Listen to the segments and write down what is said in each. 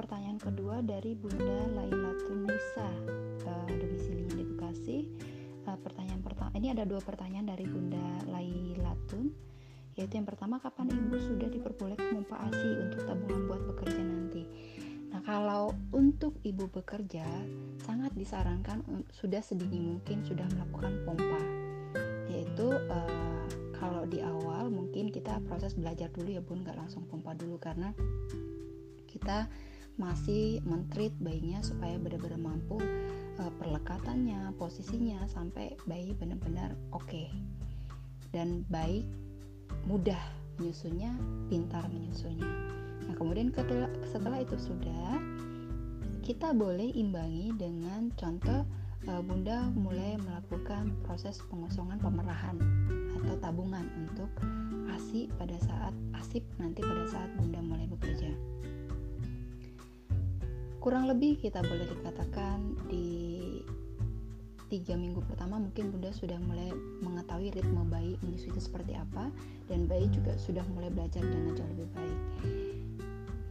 pertanyaan kedua dari Bunda Laila Tunisa uh, domisilinya di Bekasi. Uh, pertanyaan pertama ini ada dua pertanyaan dari Bunda Laila Tun yaitu yang pertama kapan ibu sudah diperbolehkan memompa ASI untuk tabungan buat bekerja nanti. Nah, kalau untuk ibu bekerja sangat disarankan sudah sedini mungkin sudah melakukan pompa. Yaitu uh, kalau di awal mungkin kita proses belajar dulu ya Bun, nggak langsung pompa dulu karena kita masih mentreat bayinya supaya benar-benar mampu uh, perlekatannya, posisinya sampai bayi benar-benar oke. Okay. Dan baik mudah menyusunya, pintar menyusunya. Nah, kemudian setelah itu sudah kita boleh imbangi dengan contoh uh, Bunda mulai melakukan proses pengosongan pemerahan atau tabungan untuk ASI pada saat ASIP nanti pada saat Bunda mulai bekerja kurang lebih kita boleh dikatakan di tiga minggu pertama mungkin bunda sudah mulai mengetahui ritme bayi menyusui itu seperti apa dan bayi juga sudah mulai belajar dengan jauh lebih baik.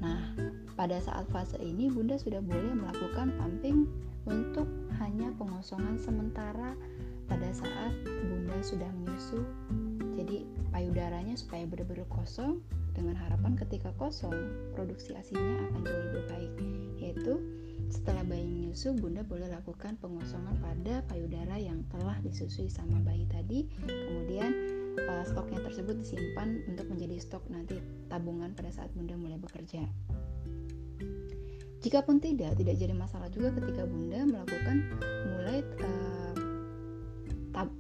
Nah pada saat fase ini bunda sudah boleh melakukan pumping untuk hanya pengosongan sementara pada saat bunda sudah menyusu. Jadi payudaranya supaya benar-benar kosong dengan harapan ketika kosong produksi asinya akan jauh lebih baik. Yaitu setelah bayi menyusu bunda boleh lakukan pengosongan pada payudara yang telah disusui sama bayi tadi. Kemudian uh, stoknya tersebut disimpan untuk menjadi stok nanti tabungan pada saat bunda mulai bekerja. Jikapun tidak, tidak jadi masalah juga ketika bunda melakukan mulai uh,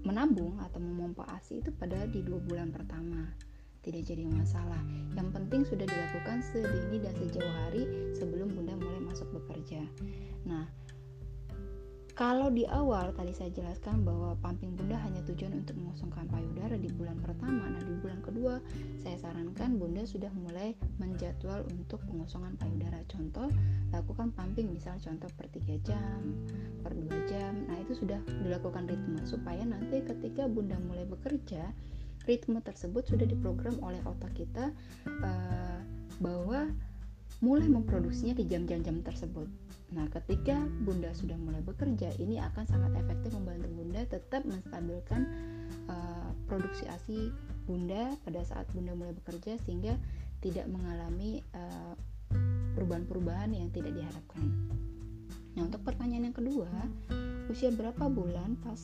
menabung atau memompa ASI itu pada di dua bulan pertama tidak jadi masalah. Yang penting sudah dilakukan sedini dan sejauh hari sebelum Bunda mulai masuk bekerja. Nah, kalau di awal tadi saya jelaskan bahwa pumping Bunda hanya tujuan untuk mengosongkan payudara di bulan pertama, nah di bulan kedua saya sarankan Bunda sudah mulai menjadwal untuk pengosongan payudara. Contoh, lakukan pumping misal contoh per 3 jam, per 2 jam. Nah, itu sudah dilakukan ritme supaya nanti ketika Bunda mulai bekerja, ritme tersebut sudah diprogram oleh otak kita uh, bahwa mulai memproduksinya di jam-jam tersebut. Nah, ketika Bunda sudah mulai bekerja, ini akan sangat efektif membantu Bunda tetap menstabilkan uh, produksi ASI Bunda pada saat Bunda mulai bekerja sehingga tidak mengalami perubahan perubahan-perubahan yang tidak diharapkan. Nah, untuk pertanyaan yang kedua, usia berapa bulan pas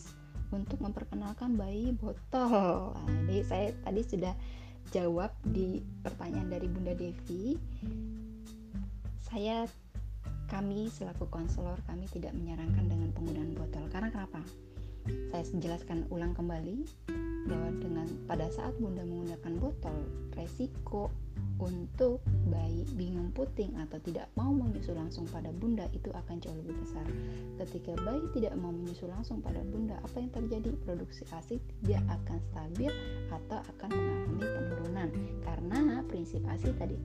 untuk memperkenalkan bayi botol. Nah, jadi saya tadi sudah jawab di pertanyaan dari Bunda Devi. Saya kami selaku konselor kami tidak menyarankan dengan penggunaan botol. Karena kenapa? Saya jelaskan ulang kembali bahwa dengan pada saat Bunda menggunakan botol, resiko untuk bayi bingung puting atau tidak mau menyusu langsung pada bunda itu akan jauh lebih besar. Ketika bayi tidak mau menyusu langsung pada bunda, apa yang terjadi? Produksi ASI tidak akan stabil atau akan mengalami penurunan. Karena prinsip ASI tadi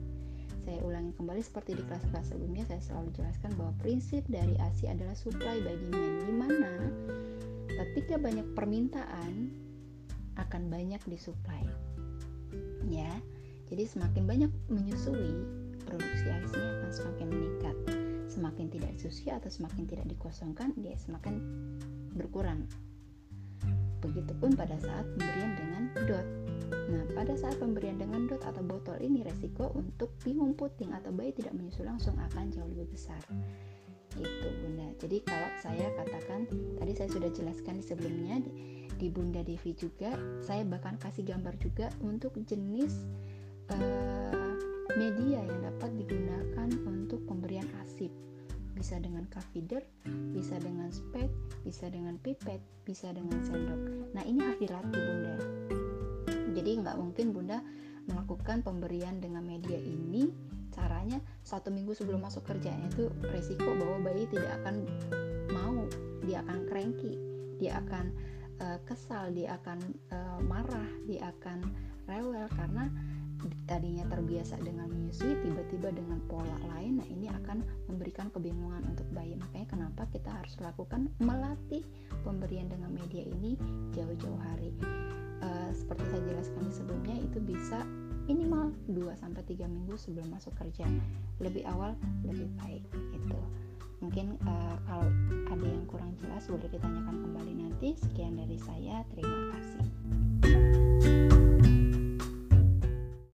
saya ulangi kembali seperti di kelas-kelas sebelumnya saya selalu jelaskan bahwa prinsip dari ASI adalah supply by demand di mana ketika banyak permintaan akan banyak disuplai. Ya, jadi semakin banyak menyusui, produksi ASINya akan semakin meningkat. Semakin tidak disusui atau semakin tidak dikosongkan, dia semakin berkurang. Begitupun pada saat pemberian dengan dot. Nah, pada saat pemberian dengan dot atau botol ini resiko untuk bingung puting atau bayi tidak menyusu langsung akan jauh lebih besar. Gitu, Bunda. Jadi kalau saya katakan tadi saya sudah jelaskan di sebelumnya di Bunda Devi juga, saya bahkan kasih gambar juga untuk jenis uh, media yang dapat digunakan untuk pemberian asip bisa dengan feeder, bisa dengan spek, bisa dengan pipet, bisa dengan sendok. Nah ini harus dilatih bunda. Jadi nggak mungkin bunda melakukan pemberian dengan media ini caranya satu minggu sebelum masuk kerjanya itu resiko bahwa bayi tidak akan mau, dia akan cranky, dia akan uh, kesal, dia akan uh, marah, dia akan rewel karena tadinya terbiasa dengan menyusui tiba-tiba dengan pola lain nah ini akan memberikan kebingungan untuk bayi makanya kenapa kita harus lakukan melatih pemberian dengan media ini jauh-jauh hari uh, seperti saya jelaskan sebelumnya itu bisa minimal 2 sampai 3 minggu sebelum masuk kerja. Lebih awal lebih baik gitu. Mungkin uh, kalau ada yang kurang jelas boleh ditanyakan kembali nanti. Sekian dari saya, terima kasih.